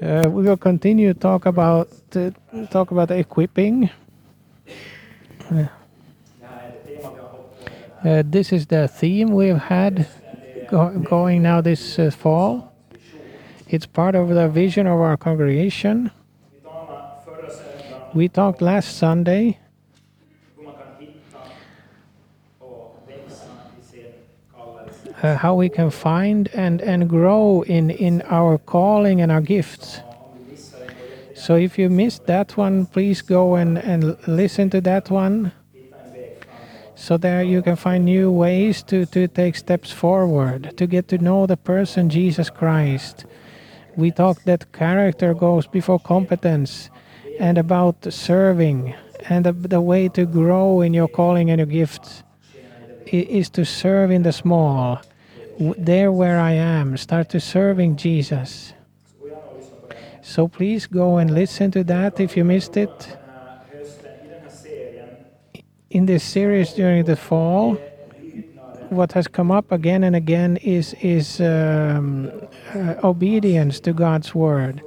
Uh, we will continue to talk about uh, talk about equipping. Uh, uh, this is the theme we've had go- going now this uh, fall. It's part of the vision of our congregation. We talked last Sunday uh, how we can find and, and grow in, in our calling and our gifts. So if you missed that one, please go and, and listen to that one. So there you can find new ways to, to take steps forward, to get to know the person Jesus Christ. We talked that character goes before competence and about serving and the, the way to grow in your calling and your gifts is to serve in the small. There where I am, start to serving Jesus. So please go and listen to that if you missed it. In this series during the fall, what has come up again and again is is um, uh, obedience to God's word,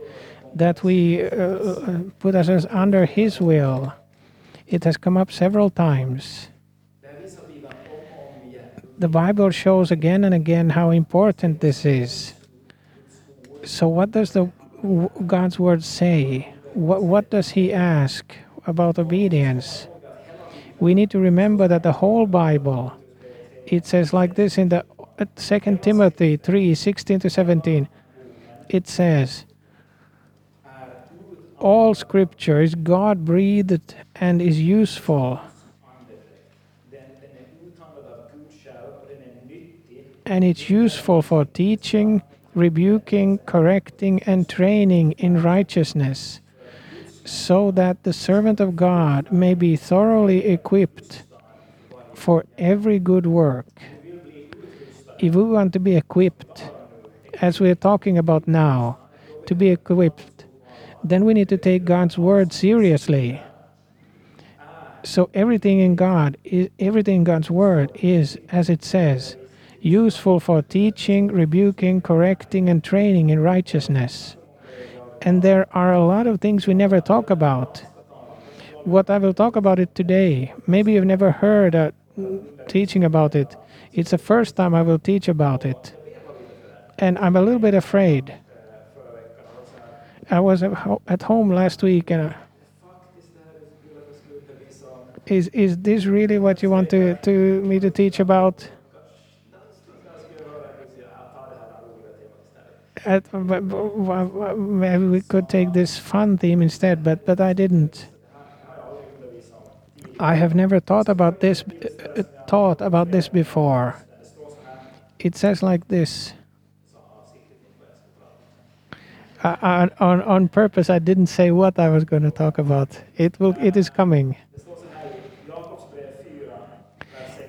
that we uh, uh, put ourselves under His will. It has come up several times. The Bible shows again and again how important this is. So, what does the God's word say? What what does He ask about obedience? We need to remember that the whole Bible, it says like this in the uh, Second Timothy three sixteen to seventeen. It says, "All Scripture is God breathed and is useful." And it's useful for teaching, rebuking, correcting, and training in righteousness, so that the servant of God may be thoroughly equipped for every good work. If we want to be equipped, as we are talking about now, to be equipped, then we need to take God's word seriously. So everything in God, is, everything in God's word is, as it says, useful for teaching, rebuking, correcting, and training in righteousness. And there are a lot of things we never talk about. What I will talk about it today, maybe you've never heard a teaching about it. It's the first time I will teach about it. And I'm a little bit afraid. I was at at home last week and is is this really what you want to, to me to teach about? At, maybe we could take this fun theme instead, but but I didn't. I have never thought about this uh, thought about this before. It says like this. om. Uh, on on purpose, I didn't say what I was going to talk about. It will. It is coming.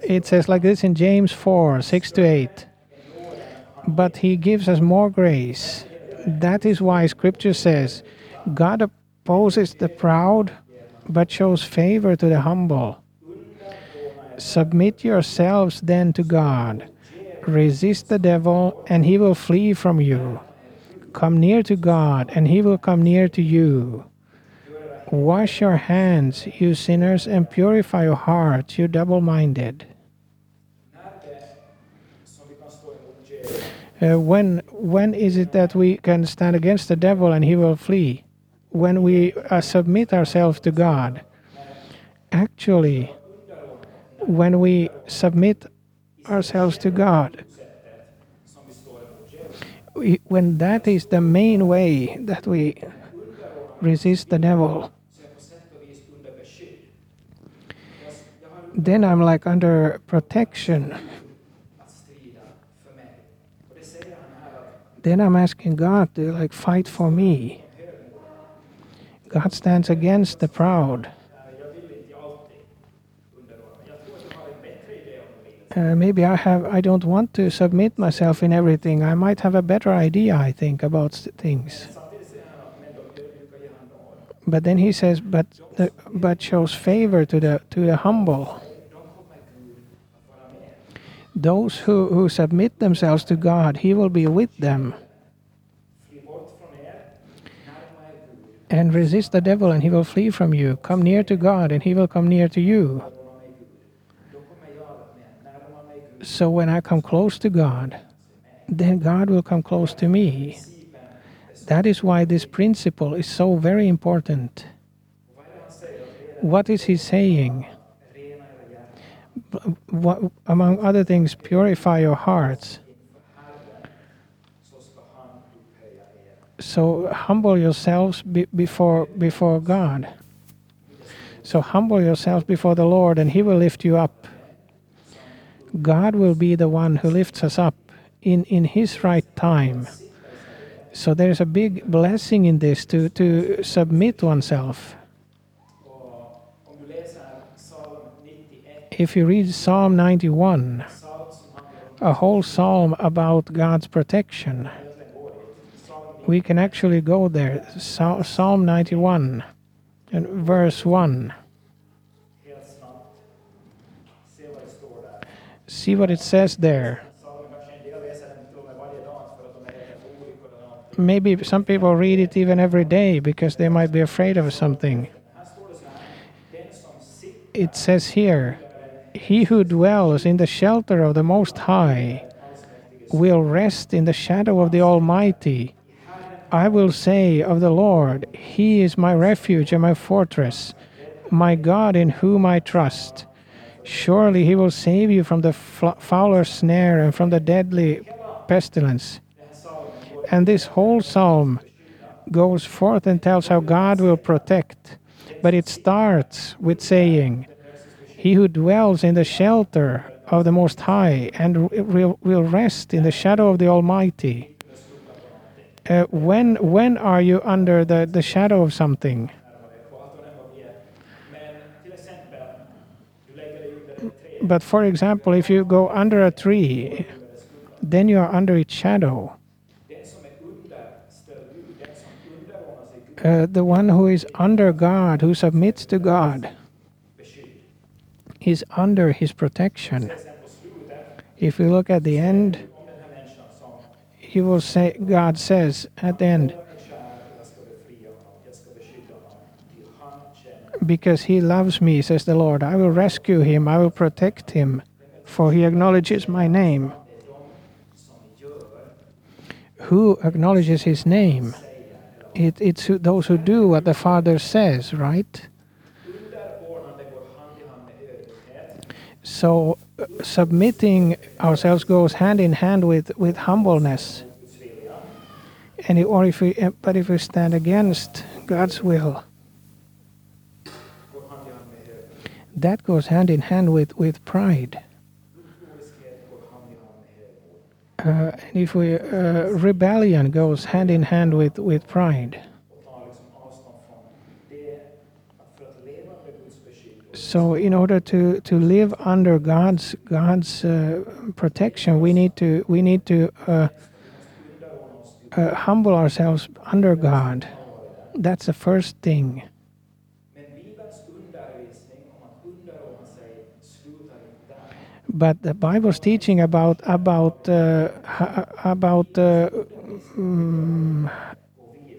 It says like this in James four six to eight. But he gives us more grace. That is why Scripture says, God opposes the proud, but shows favor to the humble. Submit yourselves then to God. Resist the devil, and he will flee from you. Come near to God, and he will come near to you. Wash your hands, you sinners, and purify your hearts, you double minded. When when is it that we can stand against the devil and he will flee? When we uh, submit ourselves to God. Actually, when we submit ourselves to God, we, when that is the main way that we resist the devil, then I'm like under protection. Then I'm asking God to like fight for me. God stands against the proud. Uh, maybe I have. I don't want to submit myself in everything. I might have a better idea. I think about things. But then he says, "But the, but shows favor to the to the humble." Those who who submit themselves to God, He will be with them. And resist the devil and he will flee from you. Come near to God and he will come near to you. So when I come close to God, then God will come close to me. That is why this principle is so very important. What is he saying? What, among other things, purify your hearts. So humble yourselves be, before before God. So humble yourselves before the Lord, and He will lift you up. God will be the one who lifts us up in in His right time. So there is a big blessing in this to to submit oneself. If you read Psalm 91, psalm som handlar om a whole psalm about God's protection, we can actually go there. Psa- Psalm 91 and verse 1. helt snabbt. Se vad det står där. See what it says there. Maybe some people read it even every day because they might be afraid of something. It says here, He who dwells in the shelter of the Most High will rest in the shadow of the Almighty. I will say of the Lord, He is my refuge and my fortress, my God in whom I trust. Surely He will save you from the fowler's snare and from the deadly pestilence. And this whole psalm goes forth and tells how God will protect. But it starts with saying, He who dwells in the shelter of the Most High and will, will rest in the shadow of the Almighty. Uh, when, when are you under the, the shadow of something? But for example, if you go under a tree, then you are under its shadow. Uh, the one who is under God, who submits to God. Is under His protection. If we look at the end, He will say, God says at the end, Because he loves me, says the Lord, I will rescue him, I will protect him, for he acknowledges my name. Who acknowledges his name? It, it's those who do what the Father says, right? underordnande går hand i hand med ödmjukhet. So uh, submitting ourselves goes hand in hand with, with humbleness. And or if we, uh, but if we stand against God's will, that goes hand in hand with, with pride. Uh, and if we uh, rebellion goes hand in hand with, with pride. So, in order to, to live under God's God's uh, protection, we need to we need to uh, uh, humble ourselves under God. That's the first thing. But the Bible's teaching about about uh, about uh, mm,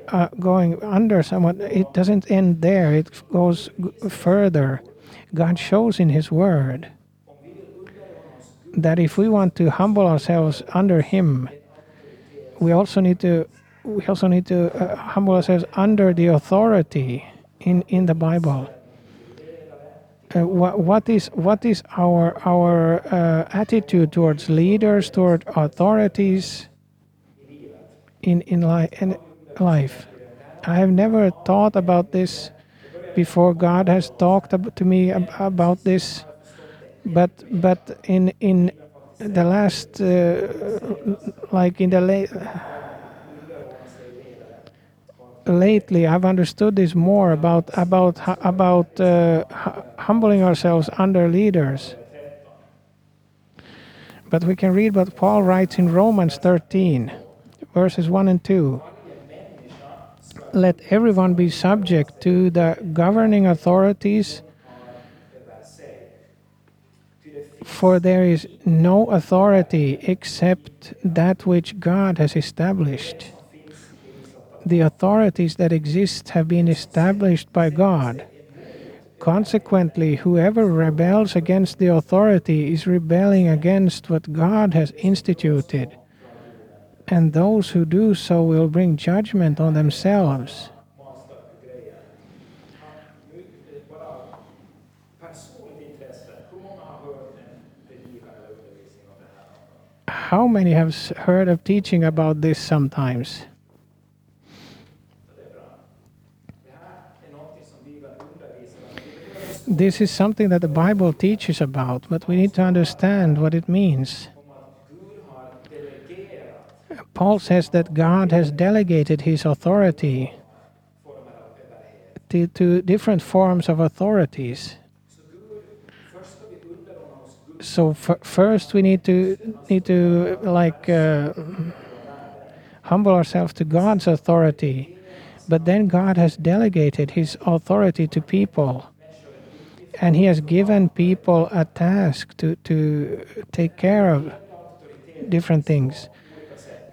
uh, going under someone, it doesn't end there. It goes further. God shows in His Word that if we want to humble ourselves under Him, we also need to we also need to uh, humble ourselves under the authority in in the Bible. Uh, what, what is what is our our uh, attitude towards leaders, toward authorities in in, li- in life? I have never thought about this before. God has talked to me ab- about this, but but in in the last uh, like in the late lately I've understood this more about about about uh, humbling ourselves under leaders. But we can read what Paul writes in Romans 13, verses 1 and 2. Let everyone be subject to the governing authorities, for there is no authority except that which God has established. The authorities that exist have been established by God. Consequently, whoever rebels against the authority is rebelling against what God has instituted. And those who do so will bring judgment on themselves. How many have heard of teaching about this sometimes? This is something that the Bible teaches about, but we need to understand what it means. Paul says that God has delegated his authority to, to different forms of authorities. So first we need to need to like uh, humble ourselves to God's authority, but then God has delegated His authority to people, and He has given people a task to to take care of different things.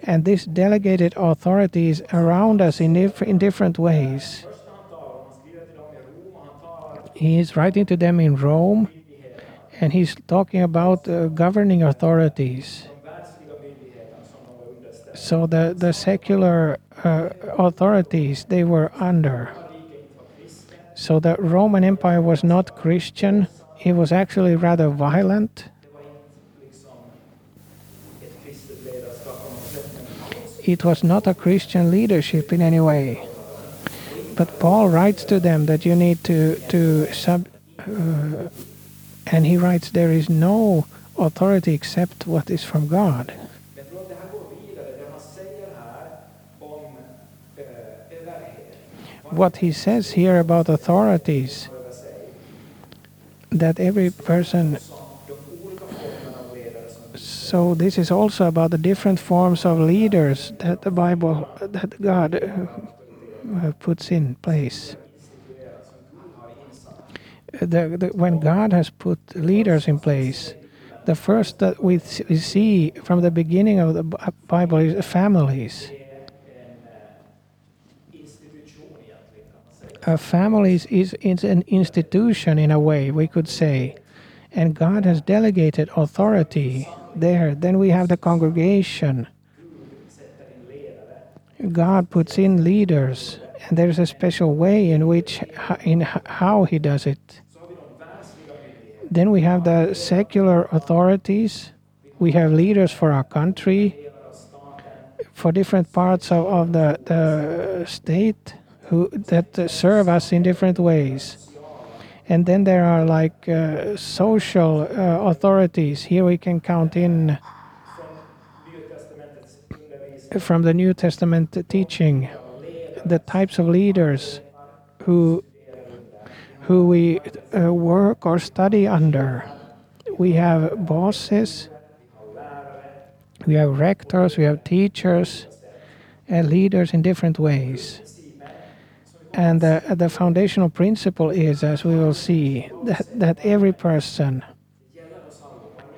And this delegated authorities around us in, diff- in different ways. He is writing to them in Rome, and he's talking about uh, governing authorities. So the, the secular uh, authorities they were under. So the Roman Empire was not Christian. It was actually rather violent. It was not a Christian leadership in any way. But Paul writes to them that you need to to sub, uh, and he writes there is no authority except what is from God. What he says here about authorities that every person So this is also about the different forms of leaders that the Bible, that God uh, uh, puts in place. insatt. The, the, when God has put leaders in place, the first that we, we see from the beginning of the Bible is families. A. Uh, families is, is an institution in a way, we could say. And God has delegated authority there. Then we have the congregation. God puts in leaders, and there's a special way in which in how He does it. Then we have the secular authorities. We have leaders for our country, for different parts of, of the, the state, who that serve us in different ways. And then there are like uh, social uh, authorities. Here we can count in from the New Testament teaching the types of leaders who who we uh, work or study under. We have bosses, we have rectors, we have teachers, and leaders in different ways. And the, the foundational principle is, as we will see, that, that every person,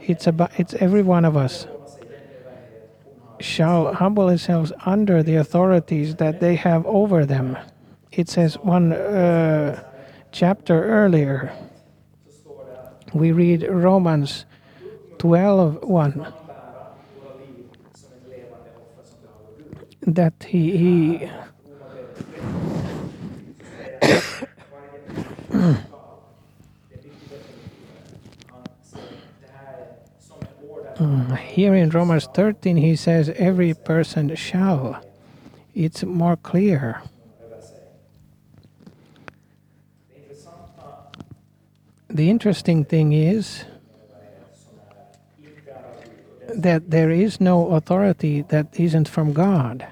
it's about it's every one of us, shall humble themselves under the authorities that they have over them. It says one uh, chapter earlier. We read Romans 12 1 bära våra liv som ett levande offer som behagar Gud. that he, he Mm, here in Romans 13, he says, Every person shall. It's more clear. The interesting thing is that there is no authority that isn't from God.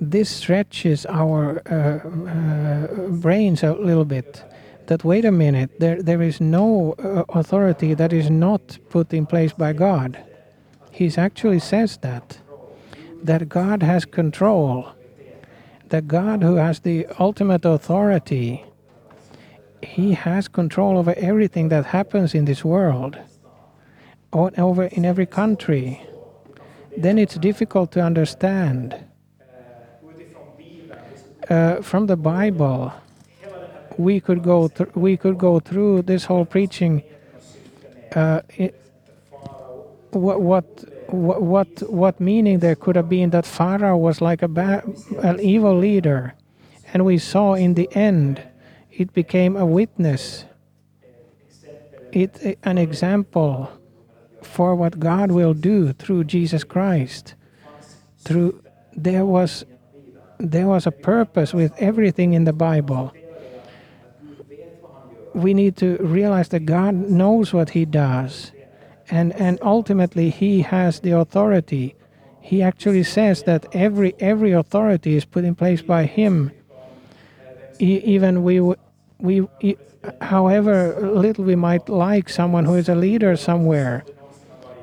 This stretches our uh, uh, brains a little bit. That wait a minute, there, there is no uh, authority that is not put in place by God. He actually says that. That God has control. That God, who has the ultimate authority, He has control over everything that happens in this world, over in every country. then it's difficult to understand. Uh, from the Bible, we could go we could go through this whole preaching. Uh, i what what what what meaning there could have been that Pharaoh was like a an evil leader, and we saw in the end, it became a witness. It an example for what God will do through Jesus Christ. Through there was there was a purpose with everything in the Bible. We need to realize that God knows what He does, and and ultimately He has the authority. He actually says that every every authority is put in place by Him. E- even we we e- however little we might like someone who is a leader somewhere.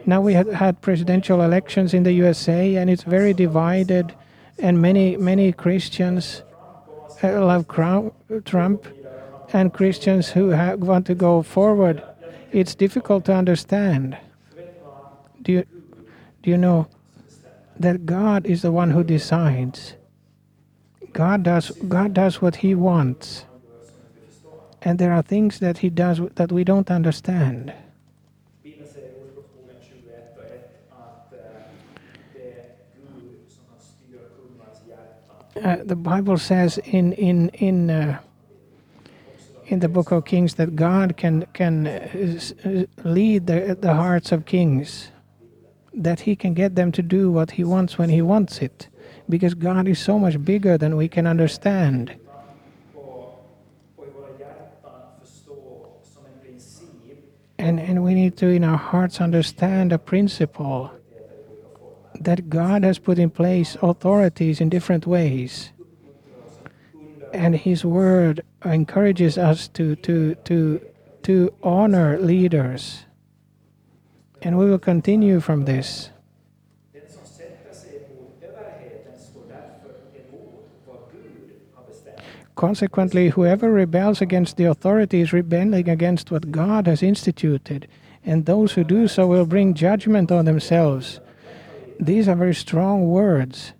Now we had had presidential elections in the USA, and it's very divided, and many many Christians uh, love Trump, and Christians who want to go forward. It's difficult to understand. Do you do you know that God is the one who decides? God does God does what He wants, and there are things that He does that we don't understand. Uh, the Bible says in in in uh, in the book of Kings that God can can uh, uh, lead the the hearts of kings, that He can get them to do what He wants when He wants it, because God is so much bigger than we can understand. And and we need to in our hearts understand a principle that God has put in place authorities in different ways. and his word encourages us to to to to honor leaders. And we will continue from this. Consequently whoever rebels against the authority is rebelling against what god has instituted. And those who do so will bring judgment on themselves these are very strong words.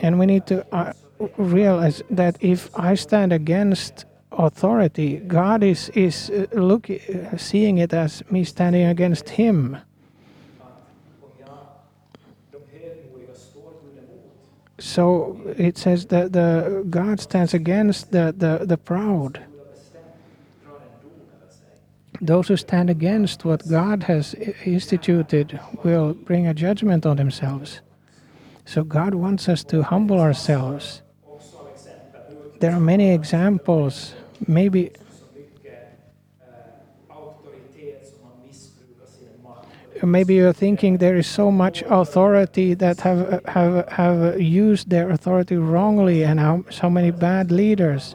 And we need to uh, realize that if i stand against authority god is is uh, look uh, seeing it as me standing against him. So it says that the god stands against the the, the proud those who stand against what god has instituted will bring a judgment on themselves. So god wants us to humble ourselves. There are many examples. Maybe maybe you're thinking there is so much authority that have have have used their authority wrongly and how so many bad leaders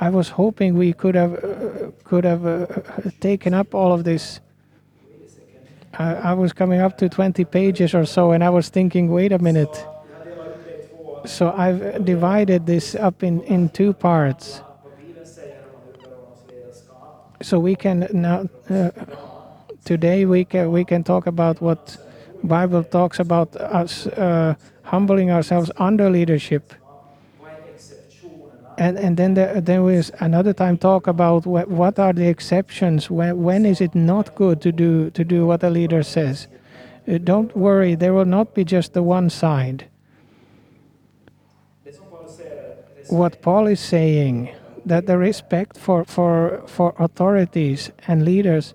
i was hoping we could have uh, could have uh, taken up all of this. I, I was coming up to 20 pages or so and i was thinking wait a minute. So i've divided this up in in two parts. So we can now uh, today we can we can talk about what bible talks about us uh, humbling ourselves under leadership? And and then there, there is another time talk about what, what are the exceptions? When when is it not good to do to do what a leader says? Uh, don't worry there will not be just the one side. What paul is saying that the respect for for for authorities and leaders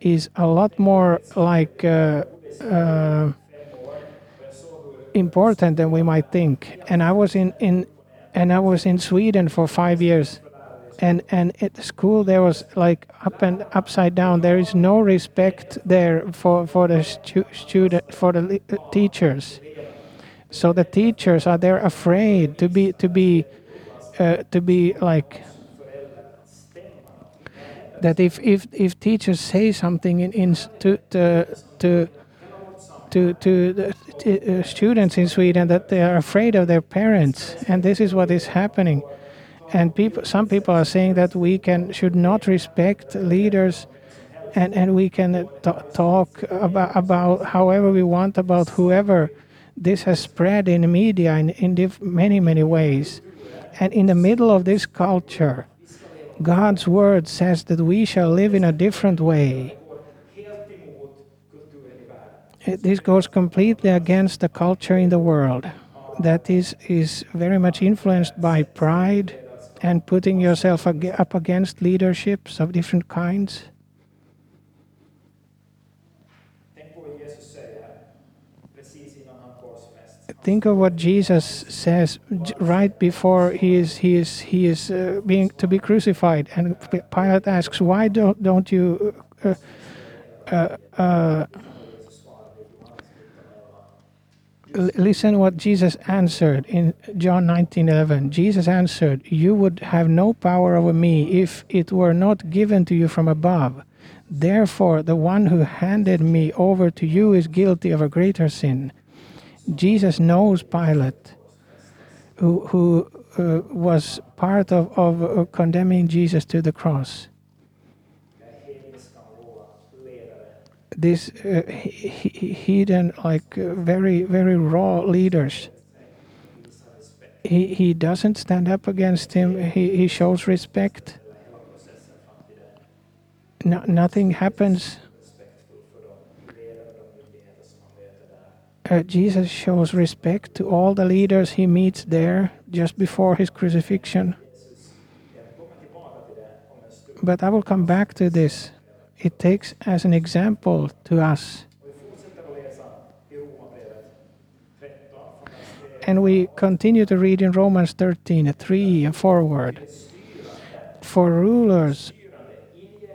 is a lot more like uh, uh, important than we might think. And i was in in and i was in sweden for five years. And and at the school there was like up and upside down. There is no respect there for for the stu- student for the uh, teachers. So the teachers are they're afraid to be to be uh, to be like that if if if teachers say something in, in to to to to, to the t- uh, students in Sweden that they are afraid of their parents and this is what is happening and people some people are saying that we can should not respect leaders and and we can talk about about however we want about whoever. This has spread in media in in many many ways, and in the middle of this culture, God's word says that we shall live in a different way. This goes completely against the culture in the world that is is very much influenced by pride and putting yourself ag- up against leaderships of different kinds. Think of what Jesus says right before he is he is he is uh, being to be crucified, and Pilate asks, "Why don't don't you?" Uh, uh, uh, l- listen what Jesus answered in John 19:11. Jesus answered, "You would have no power over me if it were not given to you from above. Therefore, the one who handed me over to you is guilty of a greater sin." Jesus knows Pilate, who, who uh, was part of, of uh, condemning Jesus to the cross. These uh, hidden, like uh, very, very raw leaders. He, he doesn't stand up against him, he, he shows respect. No, nothing happens. Uh, Jesus shows respect to all the leaders he meets there just before his crucifixion. But I will come back to this. It takes as an example to us. Och vi fortsätter att läsa i Romarbrevet 13 från vers 3. And we continue to read in Romans 13, 3 and forward. For rulers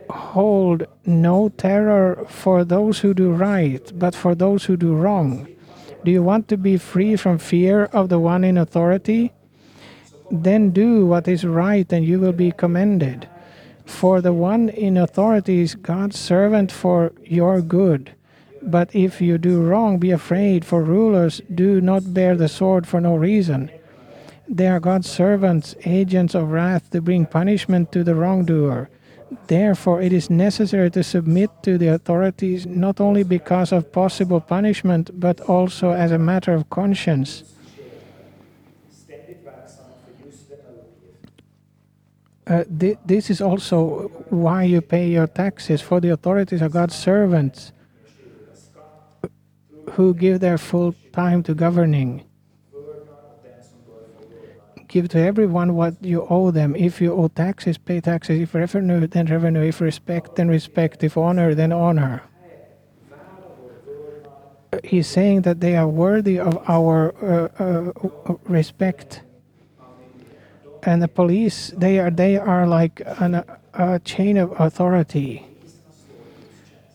hold no terror for those who do right, but for those who do wrong. Do you want to be free from fear of the one in authority? Then do what is right, and you will be commended. For the one in authority is God's servant for your good. But if you do wrong, be afraid, for rulers do not bear the sword for no reason. They are God's servants, agents of wrath to bring punishment to the wrongdoer. Therefore, it is necessary to submit to the authorities not only because of possible punishment, but also as a matter of conscience. Uh, thi- this is also why you pay your taxes, for the authorities are God's servants who give their full time to governing. Give to everyone what you owe them. If you owe taxes, pay taxes. If revenue, then revenue. If respect, then respect. If honor, then honor. Uh, He's saying that they are worthy of our uh, uh, respect. And the police, they are they are like an, a chain of authority.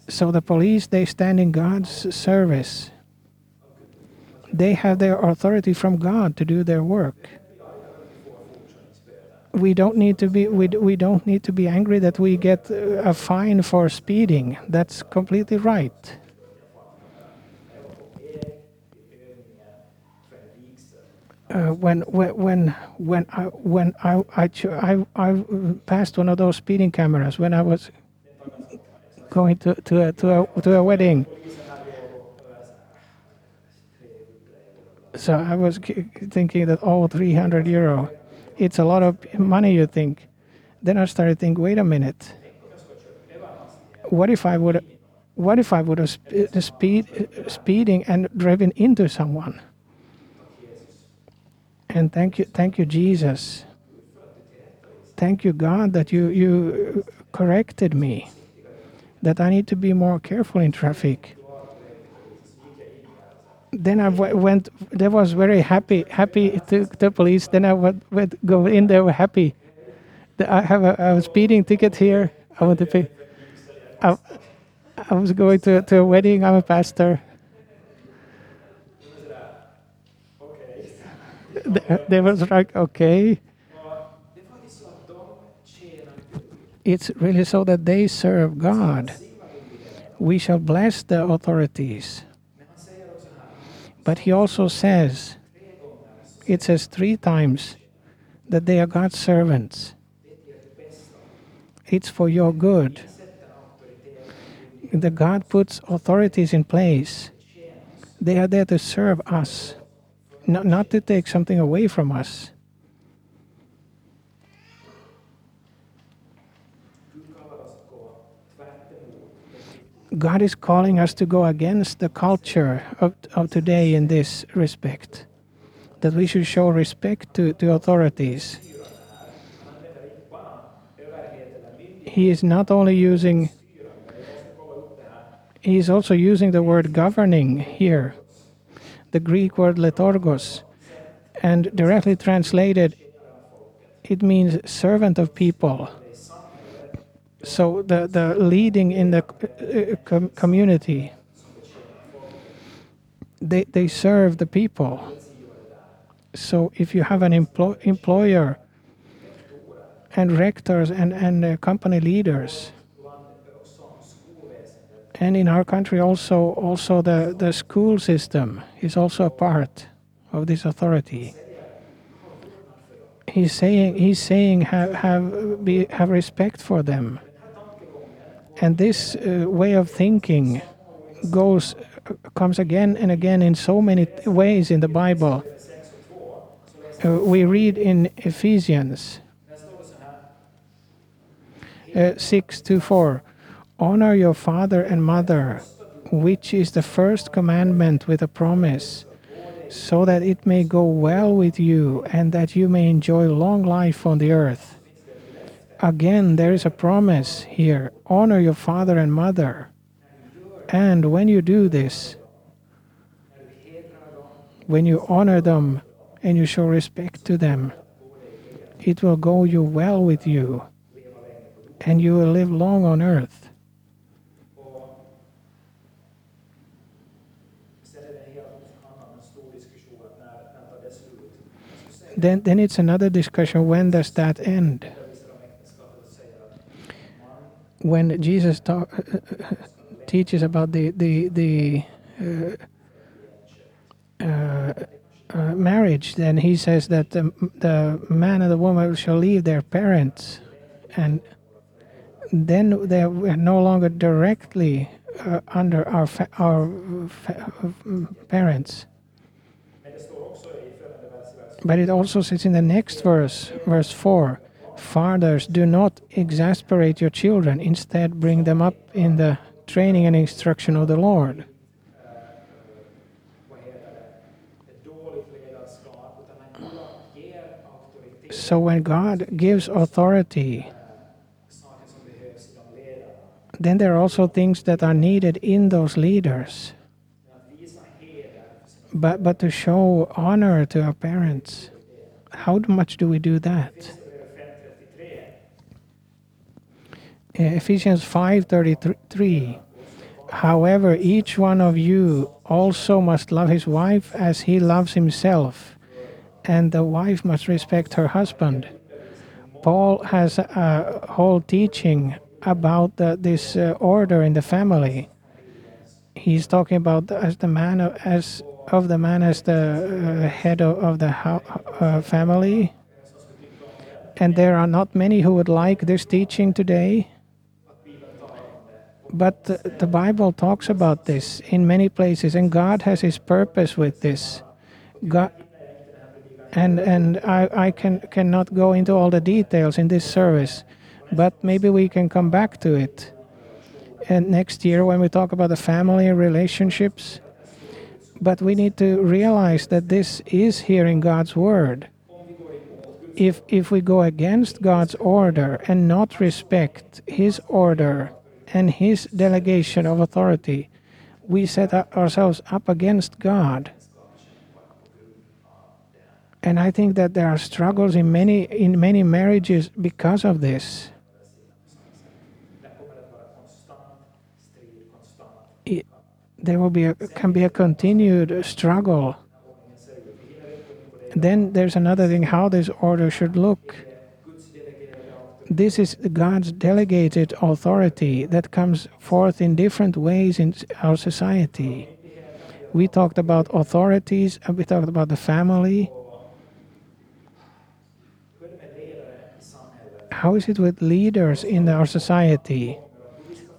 So the police, they stand in God's service. They have their authority from God to do their work. We don't need to be we, we don't need to be angry that we get a fine for speeding. That's completely right. Uh, when when when I when I I, I I passed one of those speeding cameras when I was going to to a, to a to a wedding. So I was thinking that oh 300 euro, it's a lot of money. You think? Then I started thinking, wait a minute. What if I would, what if I would have sp- speed speeding and driven into someone? And thank you, thank you, Jesus. Thank you, God, that you you corrected me. That I need to be more careful in traffic. Then I went. They was very happy, happy to the police. Then I went, would go in there happy. that I have a, a speeding ticket here. I want to pay. I, I was going to to a wedding. I'm a pastor. They, was like, okay. It's really so that they serve God. We shall bless the authorities. But he also says, it says three times, that they are God's servants. It's for your good. The God puts authorities in place. They are there to serve us, not, not to take something away from us. God is calling us to go against the culture of, of today in this respect. That we should show respect to, to authorities. He is not only using, he is also using the word governing here, the Greek word liturgos. And directly translated, it means servant of people. So the, the leading in the uh, com- community, they, they serve the people. So if you have an emplo- employer and rectors and, and uh, company leaders, and in our country also also the, the school system is also a part of this authority. He's saying he's saying have have be have respect for them. And this uh, way of thinking goes comes again and again in so many ways in the Bible. Uh, we read in Ephesians uh, 6 to 4 Honor your father and mother, which is the first commandment with a promise, so that it may go well with you and that you may enjoy long life on the earth. Again, there is a promise here honor your father and mother. And when you do this, when you honor them and you show respect to them, it will go you well with you and you will live long on earth. Then, then it's another discussion when does that end? When Jesus talk, teaches about the the the uh, uh, uh, marriage, then he says that the, the man and the woman shall leave their parents, and then they are no longer directly uh, under our our fa- parents. But it also says in the next verse, verse 4 Fathers, do not exasperate your children, instead, bring them up in the training and instruction of the Lord. So when God gives authority, then there are also things that are needed in those leaders. But, but to show honor to our parents, how much do we do that? Ephesians 5:33 However each one of you also must love his wife as he loves himself and the wife must respect her husband. Paul has a whole teaching about the, this uh, order in the family. He's talking about as the man as of the man as the uh, head of, of the uh, family. And there are not many who would like this teaching today. But the, the Bible talks about this in many places, and God has His purpose with this. God, and and I, I can cannot go into all the details in this service, but maybe we can come back to it. And next year when we talk about the family relationships, but we need to realize that this is hearing God's word. If if we go against God's order and not respect His order and His delegation of authority, we set ourselves up against God. And I think that there are struggles in many in many marriages because of this. There will be a, can be a continued struggle. Then there's another thing how this order should look. This is God's delegated authority that comes forth in different ways in our society. We talked about authorities, and we talked about the family. How is it with leaders in our society?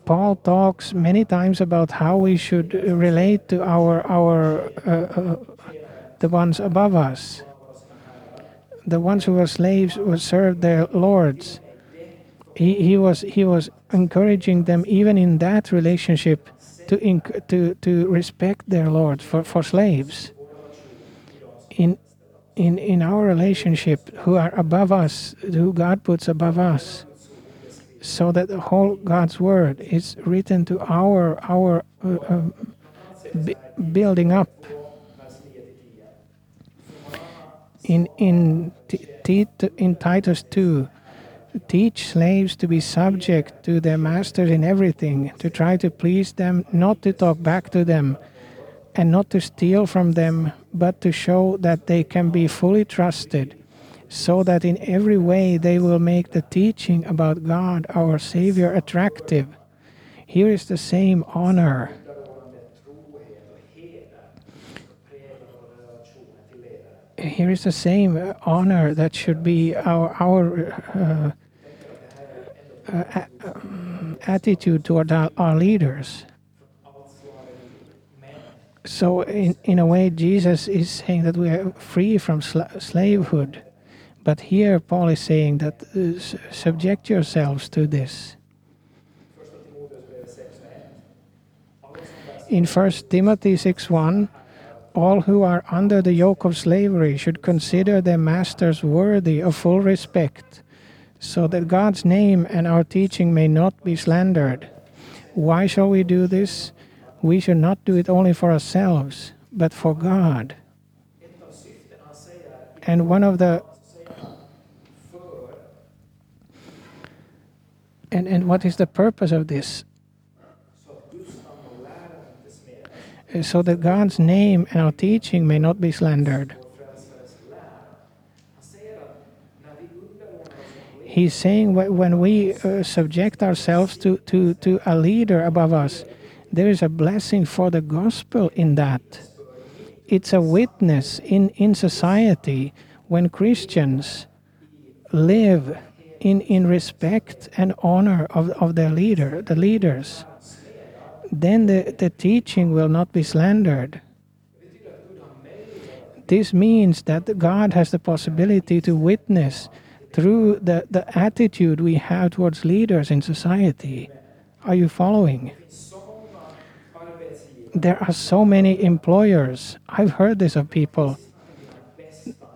Paul talks many times about how we should relate to our our uh, uh, the ones above us, the ones who were slaves who served their lords. He, he was he was encouraging them even in that relationship to inc- to to respect their lord for, for slaves. In in in our relationship, who are above us, who God puts above us, so that the whole God's word is written to our our uh, um, b- building up. In in T- in Titus two, teach slaves to be subject to their masters in everything, to try to please them, not to talk back to them, and not to steal from them, but to show that they can be fully trusted so that in every way they will make the teaching about God, our Savior, attractive. Here is the same honor. Here is the same honor that should be our our uh, uh, um, attitude toward our, leaders. So, in, in a way, Jesus is saying that we are free from sla- slavehood. But here, Paul is saying that uh, subject yourselves to this. In 1 Timothy 6 1, all who are under the yoke of slavery should consider their masters worthy of full respect, so that God's name and our teaching may not be slandered. Why shall we do this? We should not do it only for ourselves, but for God. And one of the and, and what is the purpose of this? So that God's name and our teaching may not be slandered. He's saying when we uh, subject ourselves to, to, to a leader above us, there is a blessing for the gospel in that. It's a witness in, in society when Christians live in, in respect and honor of, of their leader, the leaders. Then the, the teaching will not be slandered. This means that God has the possibility to witness through the, the attitude we have towards leaders in society. Are you following? There are so many employers, I've heard this of people,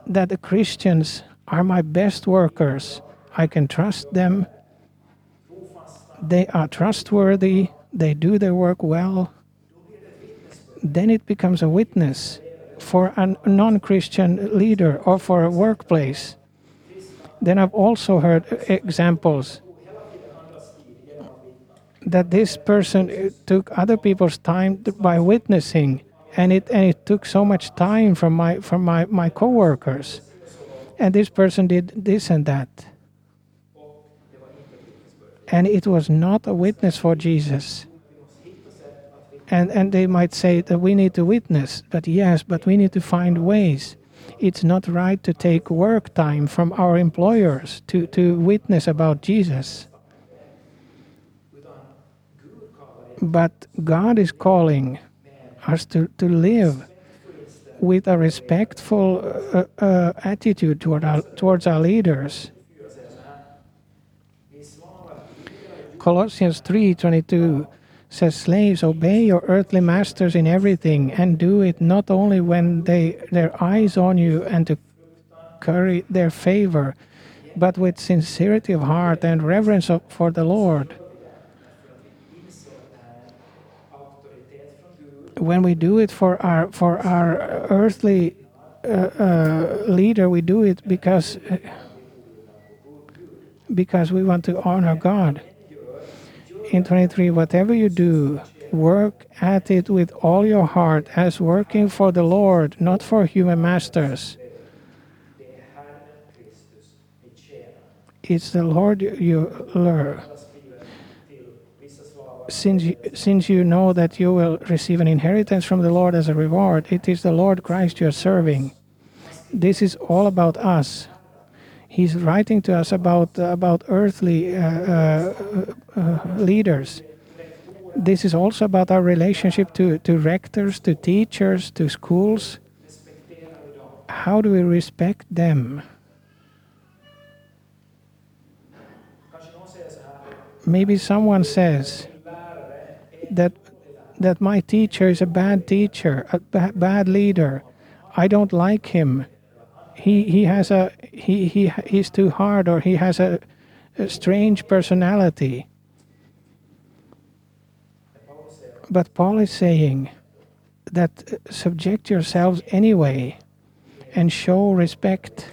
that the Christians are my best workers. I can trust them. They are trustworthy. They do their work well. Then it becomes a witness for a non Christian leader or for a workplace. Then I've also heard examples that this person uh, took other people's time by witnessing and it and it took so much time from my from my my coworkers and this person did this and that and it was not a witness for Jesus. And and they might say that we need to witness but yes but we need to find ways. It's not right to take work time from our employers to to witness about Jesus. But God is calling us to, to live with a respectful uh, uh, attitude toward our, towards our leaders. Colossians 3:22 says slaves obey your earthly masters in everything and do it not only when they their eyes on you and to curry their favor but with sincerity of heart and reverence of, for the Lord. when we do it for our for our earthly uh, uh, leader, we do it because because we want to honor God. In 23, whatever you do, work at it with all your heart as working for the Lord, not for human masters. It's the Lord you, lure. Since you, since you know that you will receive an inheritance from the Lord as a reward, it is the Lord Christ you are serving. This is all about us. He's writing to us about about earthly uh, uh, uh, leaders. This is also about our relationship to, to rectors, to teachers, to schools. How do we respect them? Maybe someone says that that my teacher is a bad teacher, a ba- bad leader. I don't like him. He he has a he he he's too hard or he has a, a strange personality. But Paul is saying that uh, subject yourselves anyway and show respect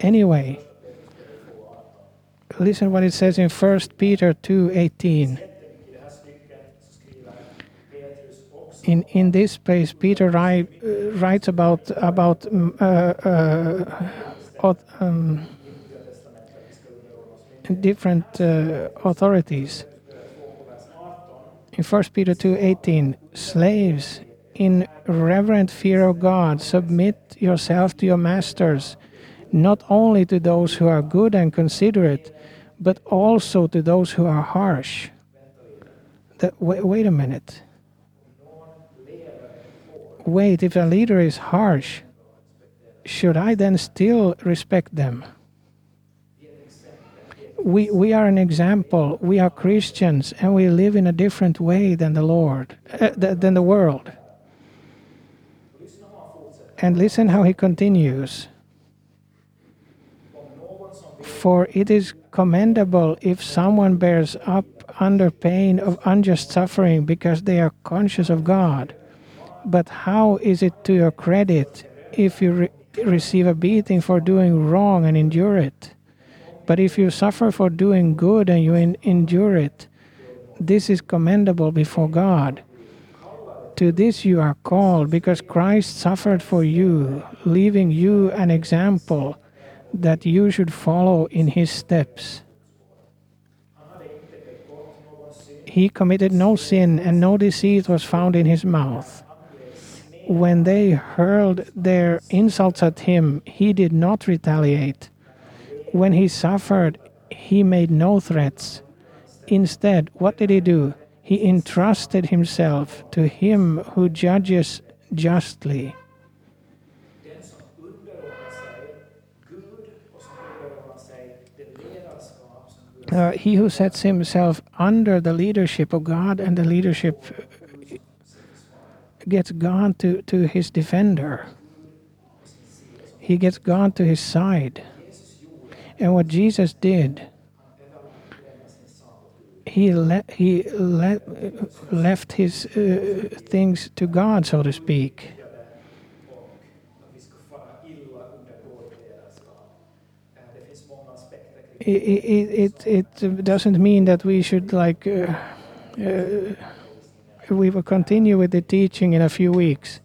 anyway. Listen what it says in 1 Peter 2:18. In in this place peter write, uh, writes about about um, uh, uh, um, different uh, authorities 2 vers 18. in 1 peter 2:18 slaves in reverent fear of god submit yourself to your masters not only to those who are good and considerate but also to those who are harsh that, wait, wait a minute wait if a leader is harsh should i then still respect them? We, we are an example. We are christians and we live in a different way than the lord uh, th- than the world. And listen how he continues. For it is commendable if someone bears up under pain of unjust suffering because they are conscious of god but how is it to your credit if you re- receive a beating for doing wrong and endure it but if you suffer for doing good and you en- endure it this is commendable before god to this you are called because christ suffered for you leaving you an example that you should follow in his steps. He committed no sin, and no deceit was found in his mouth. When they hurled their insults at him, he did not retaliate. When he suffered, he made no threats. Instead, what did he do? He entrusted himself to him who judges justly. Uh, he who sets himself under the leadership of God and the leadership gets gone to, to his defender. He gets gone to his side. And what Jesus did, he, le- he le- left his uh, things to God, so to speak. It, it, it, it doesn't mean that we should like. Uh, uh, we will continue with the teaching in a few weeks.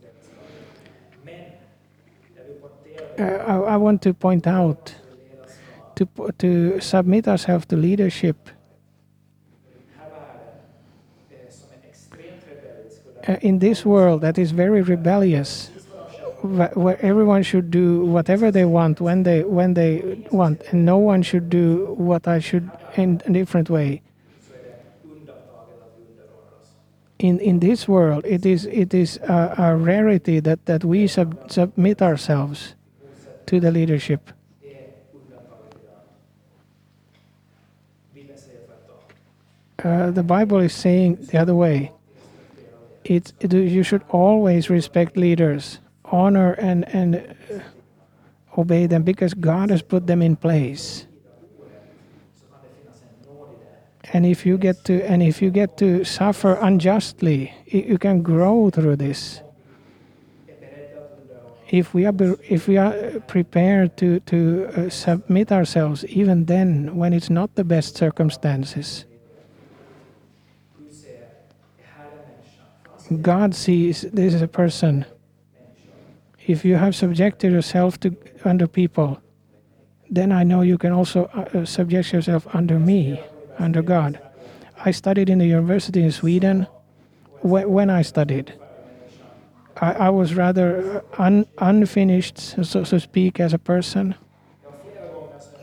Uh, I, I want to point out to to submit ourselves to leadership uh, in this world that is very rebellious, where everyone should do whatever they want when they when they want, and no one should do what I should in a different way. In in this world, it is it is a, a rarity that that we sub, submit ourselves to the leadership. Uh, the Bible is saying the other way. It's it, you should always respect leaders, honor and and obey them because God has put them in place. And if you get to and if you get to suffer unjustly, you can grow through this. If we are if we are prepared to to uh, submit ourselves, even then when it's not the best circumstances, God sees this is a person. If you have subjected yourself to under people, then I know you can also uh, uh, subject yourself under me, under God. I studied in the university in Sweden. Wh- when I studied, I, was rather uh, un, unfinished, so, so to speak, as a person.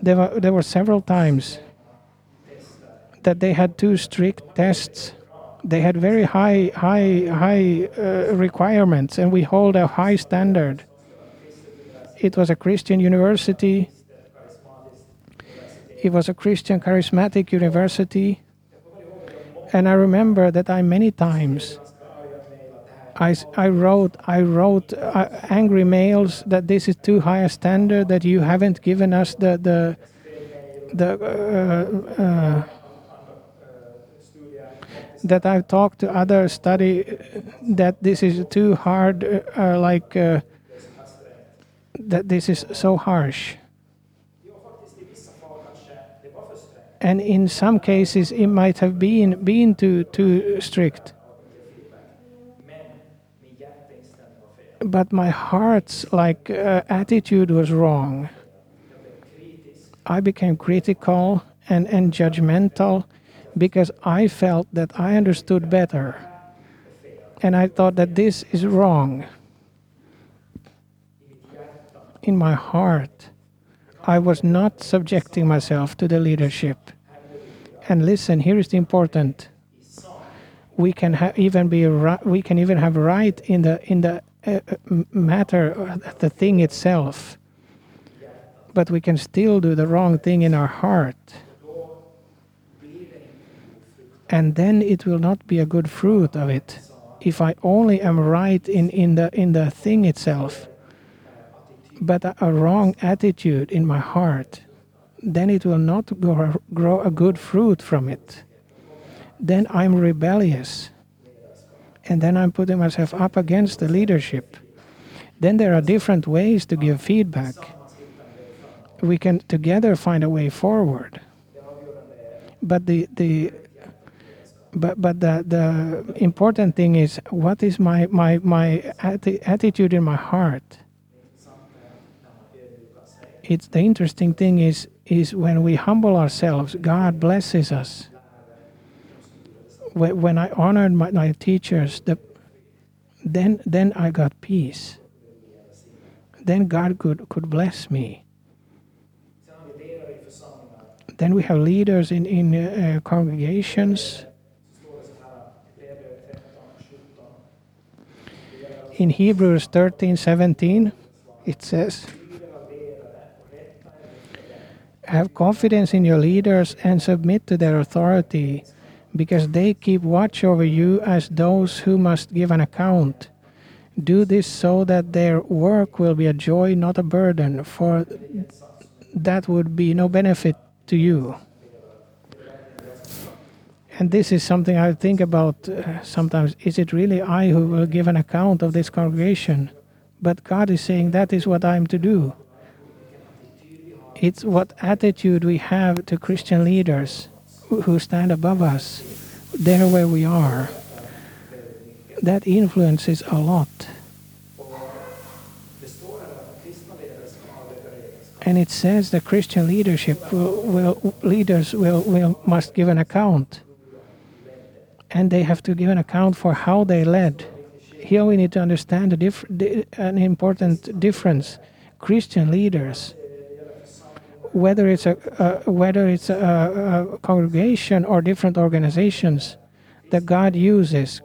There were, there were several times that they had two strict tests They had very high, high, high uh, requirements, and we hold a high standard. It was a Christian university. It was a Christian charismatic university. And I remember that I many times I, I wrote I wrote uh, angry mails that this is too high a standard that you haven't given us the the the uh, uh, that I've talked to other study that this is too hard uh, uh, like uh, that this is so harsh and in some cases it might have been been too too strict but my heart's like uh, attitude was wrong. I became critical and, and judgmental because I felt that I understood better. And I thought that this is wrong. In my heart, I was not subjecting myself to the leadership. And listen, here is the important. We can even be we can even have right in the in the uh, uh, matter, uh, the thing itself but we can still do the wrong thing in our heart. And then it will not be a good fruit of it. If I only am right in, in, the, in the thing itself, but a, wrong attitude in my heart, then it will not grow, grow a good fruit from it. Then I'm rebellious. And then I'm putting myself up against the leadership. Then there are different ways to give feedback we can together find a way forward. But the the but but the the important thing is what is my my my atti- attitude in my heart. It's the interesting thing is is when we humble ourselves, God blesses us. When, I honored my, my teachers, the, then then I got peace. Then God could could bless me. Then we have leaders in, in uh, congregations. Så står det så här i Hebreerbrevet 13, 17. In Hebrews 13 17, it says, Have confidence in your leaders and submit to their authority, because they keep watch over you as those who must give an account. Do this so that their work will be a joy, not a burden, for that would be no benefit to you. And this is something I think about uh, sometimes. Is it really I who will give an account of this congregation? But God is saying that is what I'm to do. It's what attitude we have to Christian leaders who- stand above us, there where we are. That influences a lot. And it says the Christian leadership will, will leaders will, will must give an account. And they have to give an account for how they led. Here we need to understand an important difference. Christian leaders, whether it's a uh, whether it's a, a congregation or different organizations that God uses,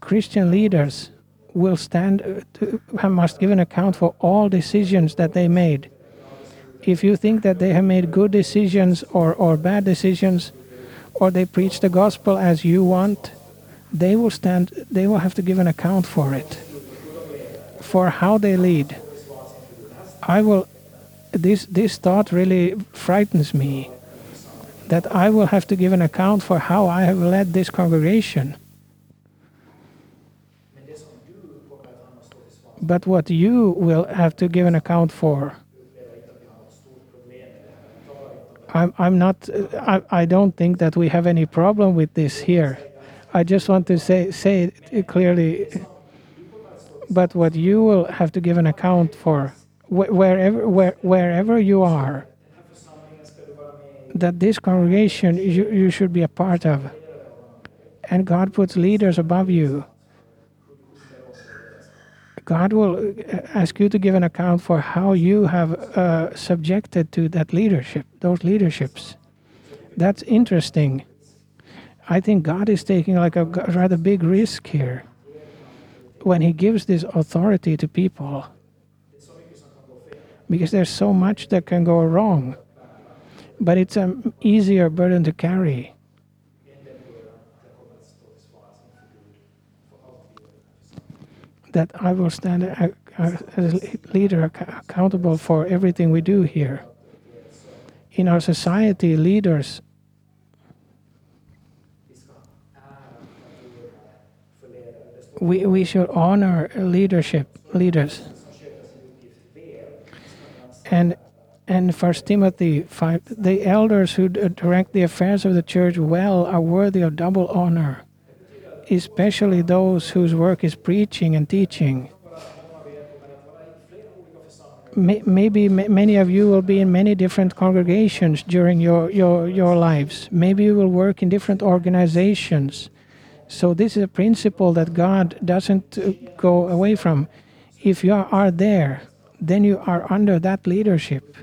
Christian leaders will stand to, must give an account for all decisions that they made. If you think that they have made good decisions or, or bad decisions, or they preach the gospel as you want, they will stand. They will have to give an account for it, for how they lead. I will. This this thought really frightens me. That I will have to give an account for how I have led this congregation. But what you will have to give an account for. I'm, I'm not. I, I don't think that we have any problem with this here. I just want to say say it clearly. But what you will have to give an account for, wh- wherever where, wherever you are, that this congregation you, you should be a part of, and God puts leaders above you. God will uh, ask you to give an account for how you have uh, subjected to that leadership, those leaderships. That's interesting. I think God is taking like a rather big risk here when He gives this authority to people because there's so much that can go wrong. But it's an easier burden to carry. That I will stand as a leader accountable for everything we do here. In our society, leaders we, we should honor leadership leaders and and first timothy 5 the elders who direct the affairs of the church well are worthy of double honor especially those whose work is preaching and teaching. Maybe many of you will be in many different congregations during your, your, your lives. Maybe you will work in different organizations. So this is a principle that God doesn't uh, go away from. If you are there, then you are under that leadership.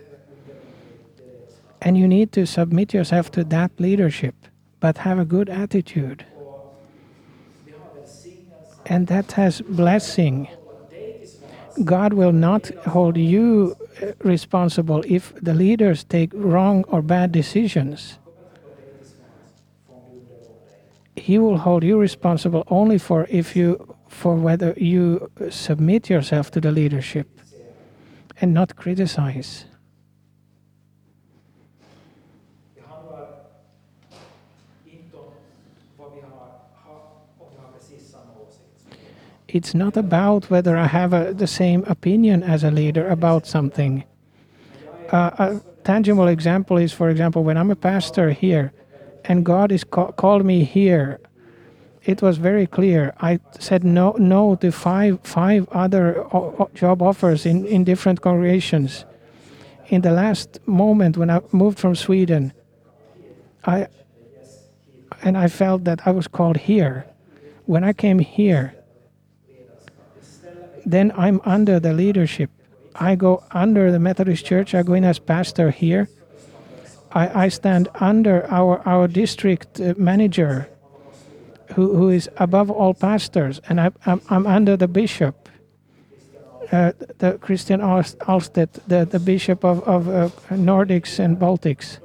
And you need to submit yourself to that leadership, but have a good attitude. And that has blessing. God will not hold you uh, responsible if the leaders take wrong or bad decisions he will hold you responsible only for if you for whether you submit yourself to the leadership and not criticize Det handlar inte om vad vi har, har om vi har precis samma åsikt. it's not about whether i have a, the same opinion as a leader about something uh, a tangible example is for example when i'm a pastor here and god is ca- called me here it was very clear. I said no no to five five other job offers in, in different congregations. In the last moment when i moved from sweden i and i felt that i was called here. When i came here then i'm under the leadership. I go under the methodist church. I go in as pastor here. I, I stand under our, our district uh, manager who, who is above all pastors and I, I'm, I'm under the bishop uh, the Christian Alst- Alsted, the, the bishop of, of uh, Nordics and Baltics.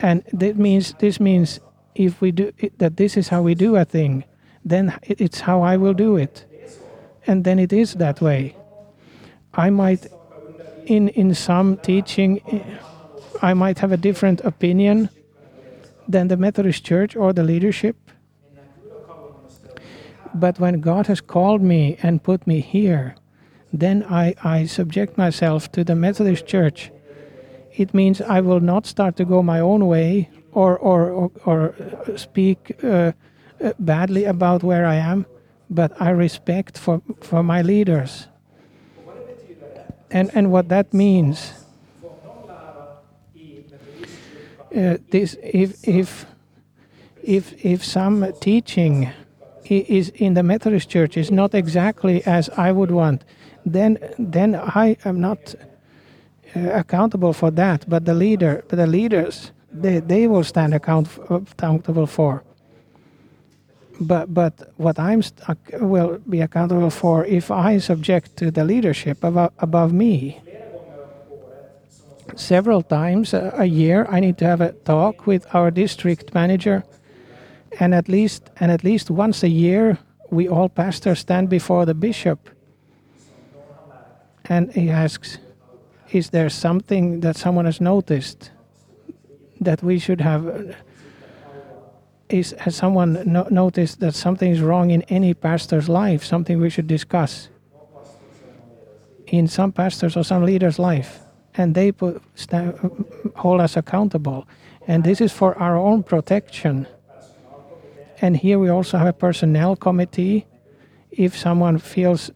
And that means this means if we do it, that this is how we do a thing, then it's how I will do it, and then it is that way. I might, in in some teaching, I might have a different opinion than the Methodist Church or the leadership. But when God has called me and put me here, then I, I subject myself to the Methodist Church. It means I will not start to go my own way or, or, or, or speak uh, uh, badly about where I am, but I respect for, for my leaders. And, and what that means, uh, this, if, if, if, if some teaching is in the Methodist Church is not exactly as I would want, then then I am not uh, accountable for that. But the leader, but the leaders, they, they will stand account accountable for. But but what I'm will be accountable for if I subject to the leadership above above me. Several times a year, I need to have a talk with our district manager and at least and at least once a year we all pastors stand before the bishop. And he asks is there something that someone has noticed that we should have is has someone no, noticed that something is wrong in any pastor's life something we should discuss? In some pastors or some leaders life and they put, hold us accountable. And this is for our own protection and here we also have a personnel committee. If someone feels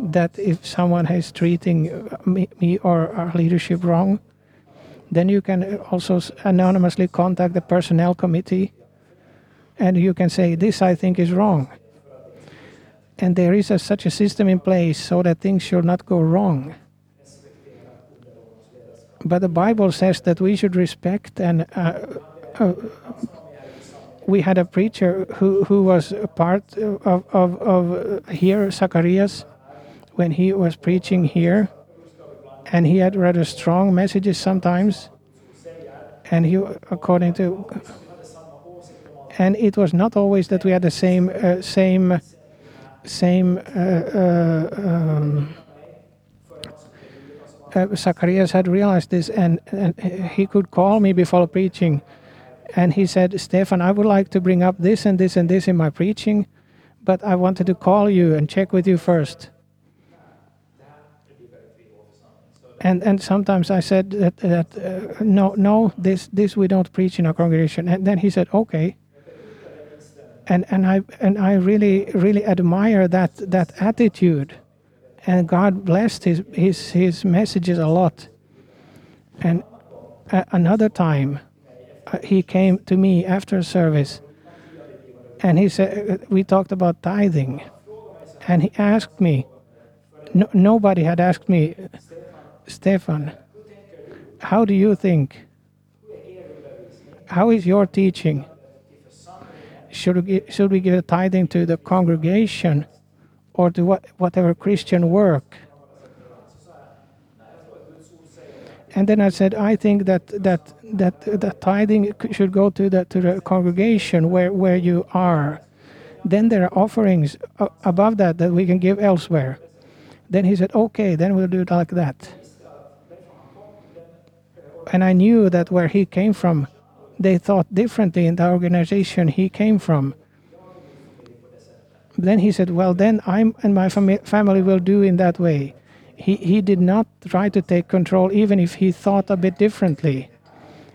that if someone is treating me, me or our leadership wrong, then you can also anonymously contact the personnel committee and you can say, This I think is wrong. And there is a, such a system in place so that things should not go wrong. But the Bible says that we should respect and uh, uh, we had a preacher who, who was a part of, of, of here, Zacharias, when he was preaching here, and he had rather strong messages sometimes, and he, according to, and it was not always that we had the same, uh, same, same. Uh, uh, um, uh, Zacharias had realized this, and, and he could call me before preaching, and he said, "Stefan, I would like to bring up this and this and this in my preaching, but I wanted to call you and check with you first. And and sometimes I said that, that uh, no no this this we don't preach in our congregation, and then he said okay. And and I and I really really admire that that attitude and God blessed his his his messages a lot. And uh, another time, he came to me after service, and he said we talked about tithing, and he asked me. No, nobody had asked me, Stefan, how do you think? How is your teaching? Should we, should we give a tithing to the congregation? or to what, whatever Christian work. And then I said, I think that that that that tithing should go to the to the congregation where where you are. Then there are offerings uh, above that that we can give elsewhere. Then he said, okay, then we'll do it like that. And I knew that where he came from, they thought differently in the organization he came from then he said, Well, then I'm and my fami- family will do in that way. He, he did not try to take control, even if he thought a bit differently.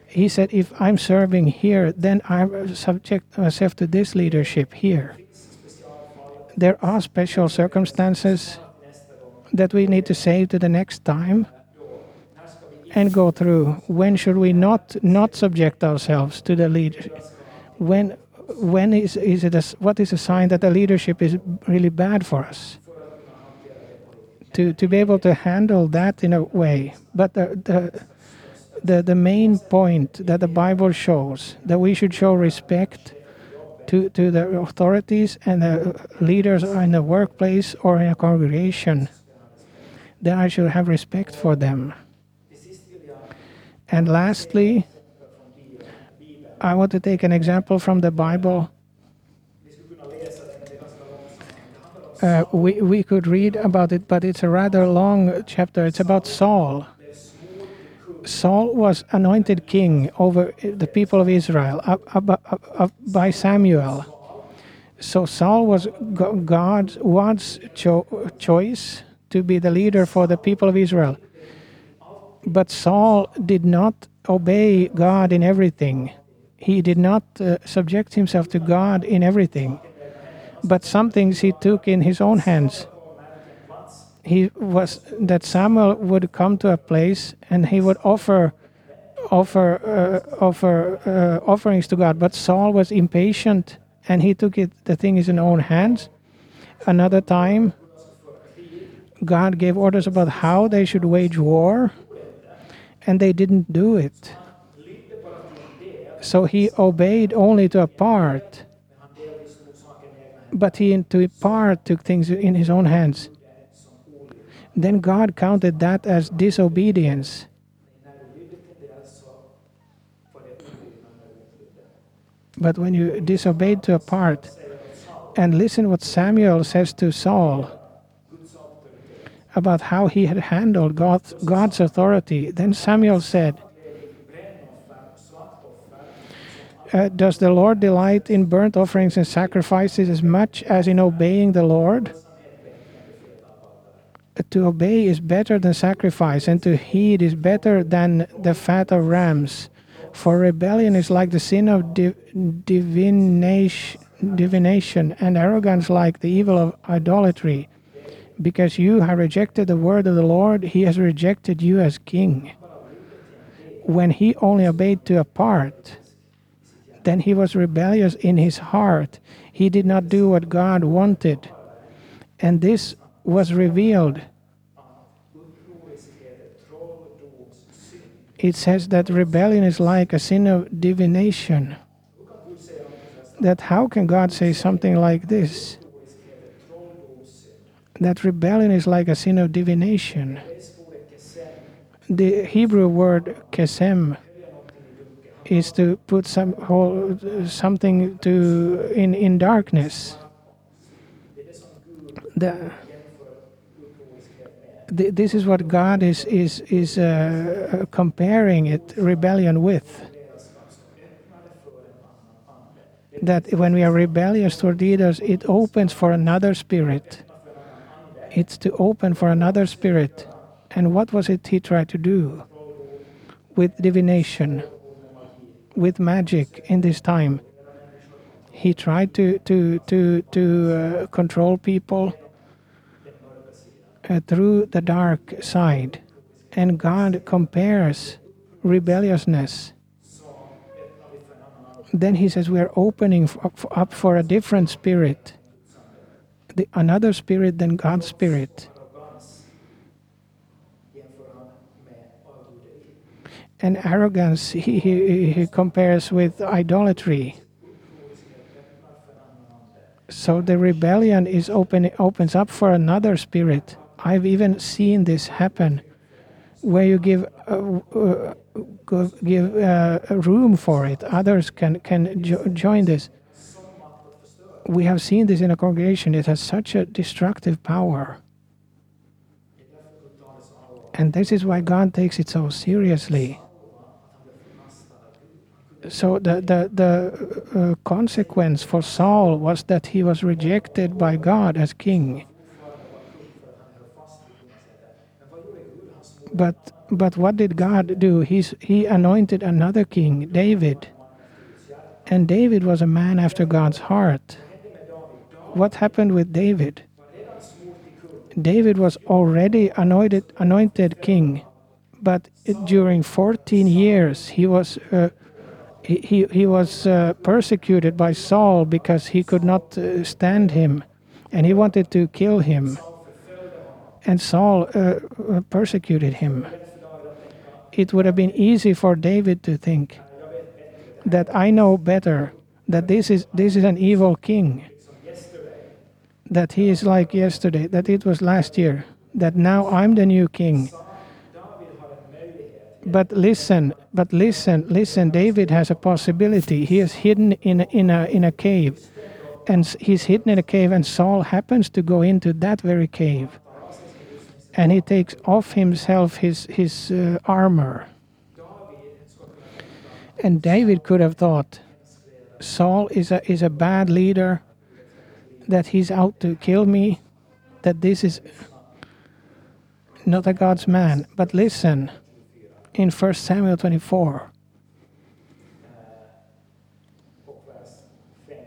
He said, If I'm serving here, then I subject uh, myself to this leadership here. There are special circumstances that we need to save to the next time and go through. When should we not not subject ourselves to the leadership? When when is, is it a, what is a sign that the leadership is really bad for us? To, to be able to handle that in a way. But the, the, the, the main point that the Bible shows that we should show respect to, to the authorities and the leaders in the workplace or in a congregation, that I should have respect for them. And lastly, I want to take an example from the Bible. Uh, we, we could read about it, but it's a rather long chapter. It's about Saul. Saul was anointed king over the people of Israel uh, uh, by Samuel. So Saul was God's, God's cho choice to be the leader for the people of Israel. But Saul did not obey God in everything he did not uh, subject himself to God in everything, but some things he took in his own hands. He was that Samuel would come to a place and he would offer offer uh, offer uh, offerings to God, but Saul was impatient and he took it the thing in his own hands. Another time, God gave orders about how they should wage war, and they didn't do it. So he obeyed only to a part, but he into part took things in his own hands. Then God counted that as disobedience. But when you disobeyed to a part, and listen what Samuel says to Saul about how he had handled God's, God's authority, then Samuel said, uh, does the Lord delight in burnt offerings and sacrifices as much as in obeying the Lord? To obey is better than sacrifice, and to heed is better than the fat of rams. For rebellion is like the sin of divination, divination, and arrogance like the evil of idolatry. Because you have rejected the word of the Lord, he has rejected you as king. When he only obeyed to a part, then he was rebellious in his heart. He did not do what God wanted. And this was revealed. It says that rebellion is like a sin of divination. that how can God say something like this? That rebellion is like a sin of divination. The Hebrew word kesem is to put some whole, something to in in darkness. The, this is what God is is is uh, comparing it rebellion with. That when we are rebellious toward leaders, it opens for another spirit. It's to open for another spirit. And what was it he tried to do with divination, with magic in this time? He tried to to to to uh, control people uh, through the dark side, and God compares rebelliousness. Then he says we are opening up for a different spirit, the, another spirit than God's spirit. And arrogance he, he, he compares with idolatry. So the rebellion is open opens up for another spirit. I've even seen this happen, where you give uh, uh, give uh, room for it. Others can can jo- join this. We have seen this in a congregation. It has such a destructive power, and this is why God takes it so seriously. So the the the uh, consequence for Saul was that he was rejected by God as king. But but what did God do? He's, he anointed another king, David. And David was a man after God's heart. What happened with David? David was already anointed anointed king, but during 14 years he was uh, he, he, was uh, persecuted by Saul because he could not uh, stand him, and he wanted to kill him and Saul uh, uh, persecuted him. It would have been easy for David to think that I know better that this is this is an evil king. That he is like yesterday, that it was last year, that now I'm the new king. But listen, but listen, listen, David has a possibility. He is hidden in in a in a cave. And he's hidden in a cave and Saul happens to go into that very cave and he takes off himself his his uh, armor. And David could have thought, Saul is a is a bad leader, that he's out to kill me, that this is not a God's man. But listen, in 1 Samuel 24, Och vers 5.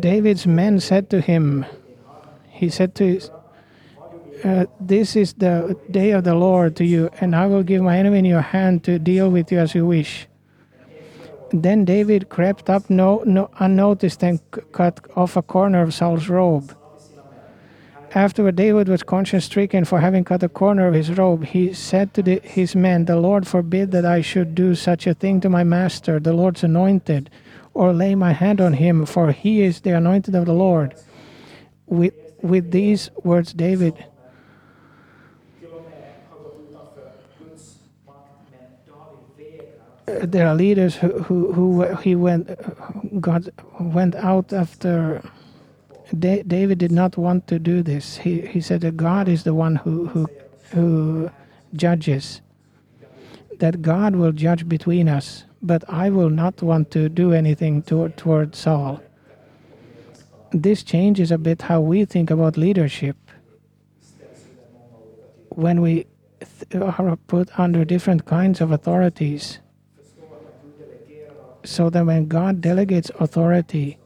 Davids men said to him, he said to uh, This is the day of the Lord to you, and I will give my enemy in your hand to deal with you as you wish. Then David crept up no, no, unnoticed and cut off a corner of Saul's robe. Afterward, David was conscience stricken for having cut a corner of his robe. He said to the, his men, The Lord forbid that I should do such a thing to my master, the Lord's anointed, or lay my hand on him, for he is the anointed of the Lord. With, with these words, David there are leaders who, who, who he went God went out after Da- David did not want to do this. He, he said that God is the one who, who who judges that God will judge between us but I will not want to do anything toward, toward Saul. This changes a bit how we think about leadership. When we th- are put under different kinds of authorities so that when God delegates authority,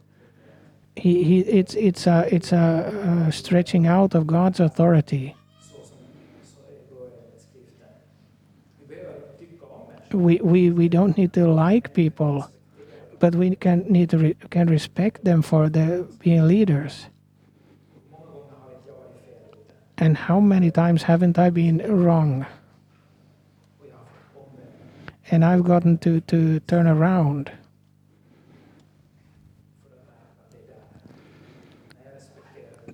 he, he it's it's a it's a, uh stretching out of God's authority. We, we we don't need to like people, but we can need to re, can respect them for the being leaders. And how many times haven't I been wrong? And I've gotten to, to turn around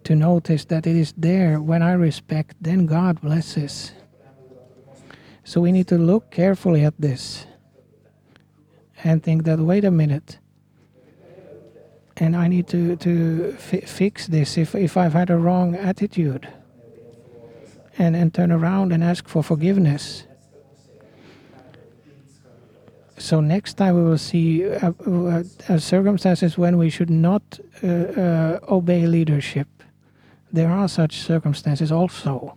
to notice that it is there. When I respect, then God blesses. So we need to look carefully at this and think that wait a minute. And I need to, to fi- fix this if, if I've had a wrong attitude and, and turn around and ask for forgiveness. So next time we will see uh, uh, uh, circumstances when we should not uh, uh, obey leadership. There are such circumstances also.